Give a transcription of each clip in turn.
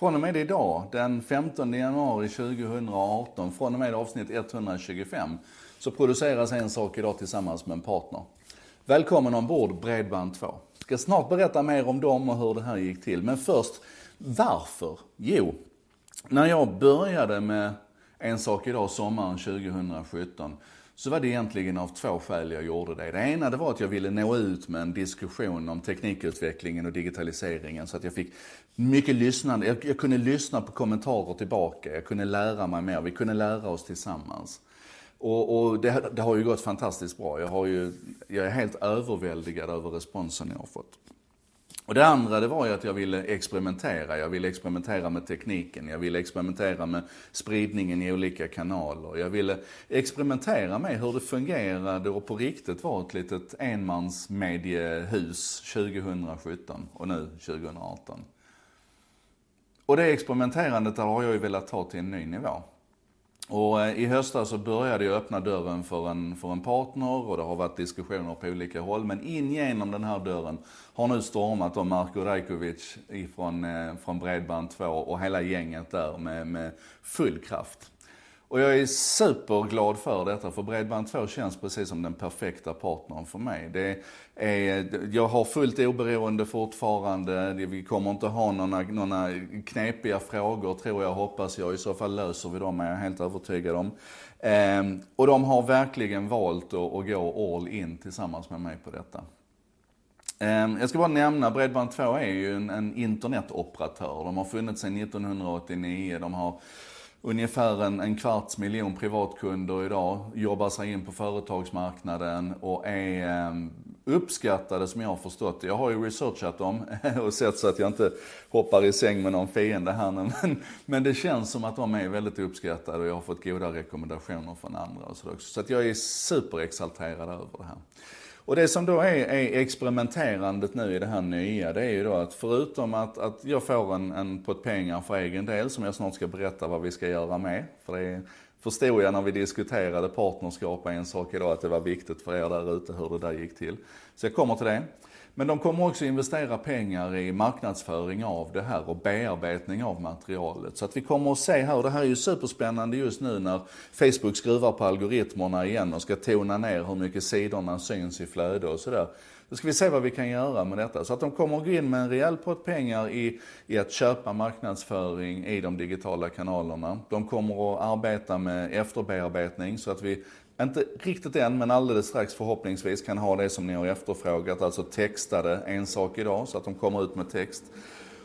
Från och med idag, den 15 januari 2018, från och med avsnitt 125, så produceras En sak idag tillsammans med en partner. Välkommen ombord Bredband2. Jag ska snart berätta mer om dem och hur det här gick till. Men först, varför? Jo, när jag började med En sak idag sommaren 2017 så var det egentligen av två skäl jag gjorde det. Det ena det var att jag ville nå ut med en diskussion om teknikutvecklingen och digitaliseringen så att jag fick mycket lyssnande. Jag, jag kunde lyssna på kommentarer tillbaka, jag kunde lära mig mer, vi kunde lära oss tillsammans. Och, och det, det, har ju gått fantastiskt bra. Jag, har ju, jag är helt överväldigad över responsen jag har fått. Och det andra det var ju att jag ville experimentera. Jag ville experimentera med tekniken. Jag ville experimentera med spridningen i olika kanaler. Jag ville experimentera med hur det fungerade och på riktigt var ett litet enmansmediehus 2017 och nu 2018. Och det experimenterandet där har jag ju velat ta till en ny nivå. Och eh, i höstas så började jag öppna dörren för en, för en partner och det har varit diskussioner på olika håll. Men in genom den här dörren har nu stormat då Marko Rajkovic ifrån, eh, från Bredband2 och hela gänget där med, med full kraft. Och jag är superglad för detta, för Bredband2 känns precis som den perfekta partnern för mig. Det är, jag har fullt oberoende fortfarande, vi kommer inte ha några, några knepiga frågor tror jag, hoppas jag. I så fall löser vi dem, är jag helt övertygad om. Ehm, och de har verkligen valt att, att gå all in tillsammans med mig på detta. Ehm, jag ska bara nämna, Bredband2 är ju en, en internetoperatör. De har funnits sedan 1989. De har ungefär en, en kvarts miljon privatkunder idag, jobbar sig in på företagsmarknaden och är ehm, uppskattade som jag har förstått Jag har ju researchat dem och sett så att jag inte hoppar i säng med någon fiende här nu. Men, men det känns som att de är väldigt uppskattade och jag har fått goda rekommendationer från andra och så också. Så att jag är superexalterad över det här. Och det som då är, är, experimenterandet nu i det här nya, det är ju då att förutom att, att jag får en, en pott pengar för egen del, som jag snart ska berätta vad vi ska göra med. För det förstod jag när vi diskuterade partnerskap en sak idag, att det var viktigt för er där ute hur det där gick till. Så jag kommer till det. Men de kommer också investera pengar i marknadsföring av det här och bearbetning av materialet. Så att vi kommer att se här, och det här är ju superspännande just nu när Facebook skruvar på algoritmerna igen och ska tona ner hur mycket sidorna syns i flöde och sådär. Då ska vi se vad vi kan göra med detta. Så att de kommer att gå in med en rejäl pott pengar i, i att köpa marknadsföring i de digitala kanalerna. De kommer att arbeta med efterbearbetning så att vi inte riktigt än, men alldeles strax förhoppningsvis kan ha det som ni har efterfrågat, alltså textade en sak idag, så att de kommer ut med text.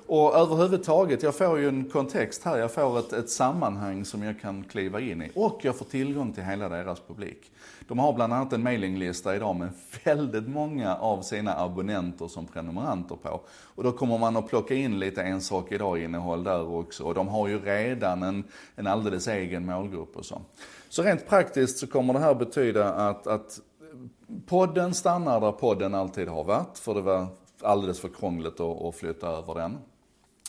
Och överhuvudtaget, jag får ju en kontext här, jag får ett, ett sammanhang som jag kan kliva in i. Och jag får tillgång till hela deras publik. De har bland annat en mailinglista idag med väldigt många av sina abonnenter som prenumeranter på. Och då kommer man att plocka in lite en sak idag-innehåll där också. Och de har ju redan en, en alldeles egen målgrupp och så. Så rent praktiskt så kommer det här betyda att, att podden stannar där podden alltid har varit, för det var alldeles för krångligt att, att flytta över den.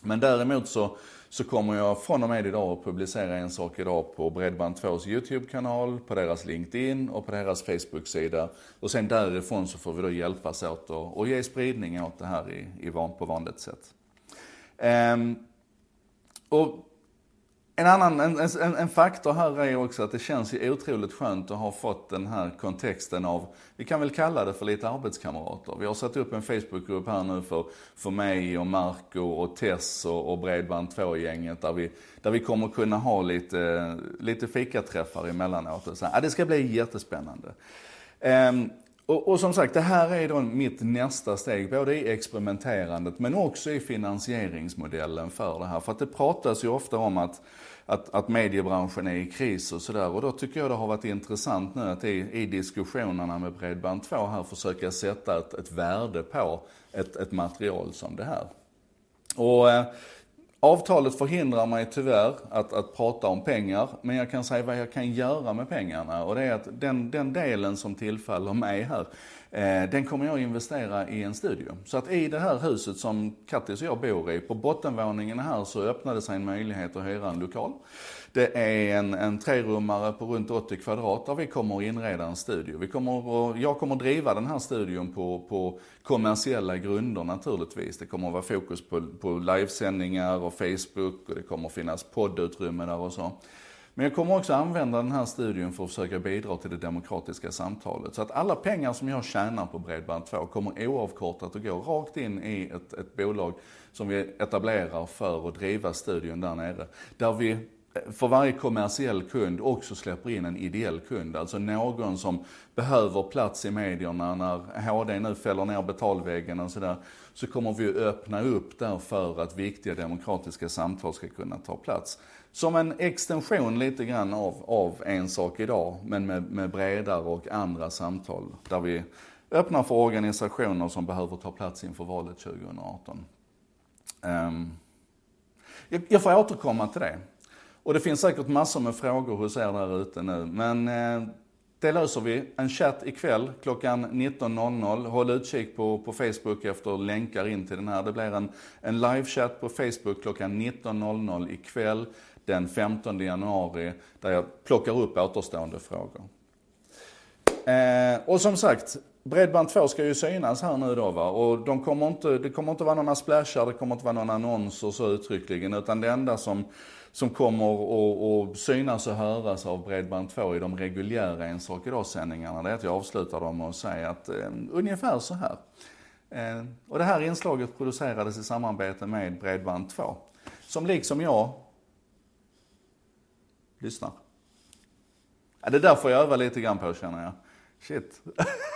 Men däremot så, så kommer jag från och med idag att publicera en sak idag på Bredband2s YouTube-kanal, på deras LinkedIn och på deras Facebook-sida. Och sen därifrån så får vi då hjälpas åt och, och ge spridning åt det här i, i van, på vanligt sätt. Um, och en annan en, en, en, faktor här är också att det känns ju otroligt skönt att ha fått den här kontexten av, vi kan väl kalla det för lite arbetskamrater. Vi har satt upp en Facebookgrupp här nu för, för mig och Marco och Tess och, och Bredband2-gänget där vi, där vi kommer kunna ha lite, lite fikaträffar emellanåt. Och så. Ja, det ska bli jättespännande. Um, och, och, som sagt, det här är då mitt nästa steg, både i experimenterandet men också i finansieringsmodellen för det här. För att det pratas ju ofta om att, att, att mediebranschen är i kris och sådär. Och då tycker jag det har varit intressant nu att i, i diskussionerna med Bredband2 här försöka sätta ett, ett värde på ett, ett material som det här. Och eh, Avtalet förhindrar mig tyvärr att, att prata om pengar, men jag kan säga vad jag kan göra med pengarna. Och det är att den, den delen som tillfaller mig här, Eh, den kommer jag investera i en studio. Så att i det här huset som Kattis och jag bor i, på bottenvåningen här så öppnade sig en möjlighet att hyra en lokal. Det är en, en trerummare på runt 80 kvadrat där vi kommer att inreda en studio. Vi kommer att, jag kommer att driva den här studion på, på kommersiella grunder naturligtvis. Det kommer att vara fokus på, på livesändningar och Facebook och det kommer att finnas poddutrymme där och så. Men jag kommer också använda den här studion för att försöka bidra till det demokratiska samtalet. Så att alla pengar som jag tjänar på Bredband2 kommer oavkortat att gå rakt in i ett, ett bolag som vi etablerar för att driva studion där nere. Där vi för varje kommersiell kund också släpper in en ideell kund. Alltså någon som behöver plats i medierna när HD nu fäller ner betalväggen och sådär. Så kommer vi öppna upp där för att viktiga demokratiska samtal ska kunna ta plats. Som en extension lite grann av, av En sak idag, men med, med bredare och andra samtal. Där vi öppnar för organisationer som behöver ta plats inför valet 2018. Um, ehm, jag, jag får återkomma till det. Och det finns säkert massor med frågor hos er där ute nu. Men eh, det löser vi. En chatt ikväll klockan 19.00. Håll utkik på, på Facebook efter länkar in till den här. Det blir en, en livechatt på Facebook klockan 19.00 ikväll den 15 januari där jag plockar upp återstående frågor. Eh, och som sagt, Bredband2 ska ju synas här nu då va och de kommer inte, det kommer inte vara några splashar, det kommer inte vara några annonser så uttryckligen utan det enda som som kommer att synas och höras av Bredband2 i de reguljära En sak idag-sändningarna, det är att jag avslutar dem med att säga att eh, ungefär så här. Eh, och det här inslaget producerades i samarbete med Bredband2, som liksom jag lyssnar. Ja, det där får jag öva lite grann på känner jag. Shit.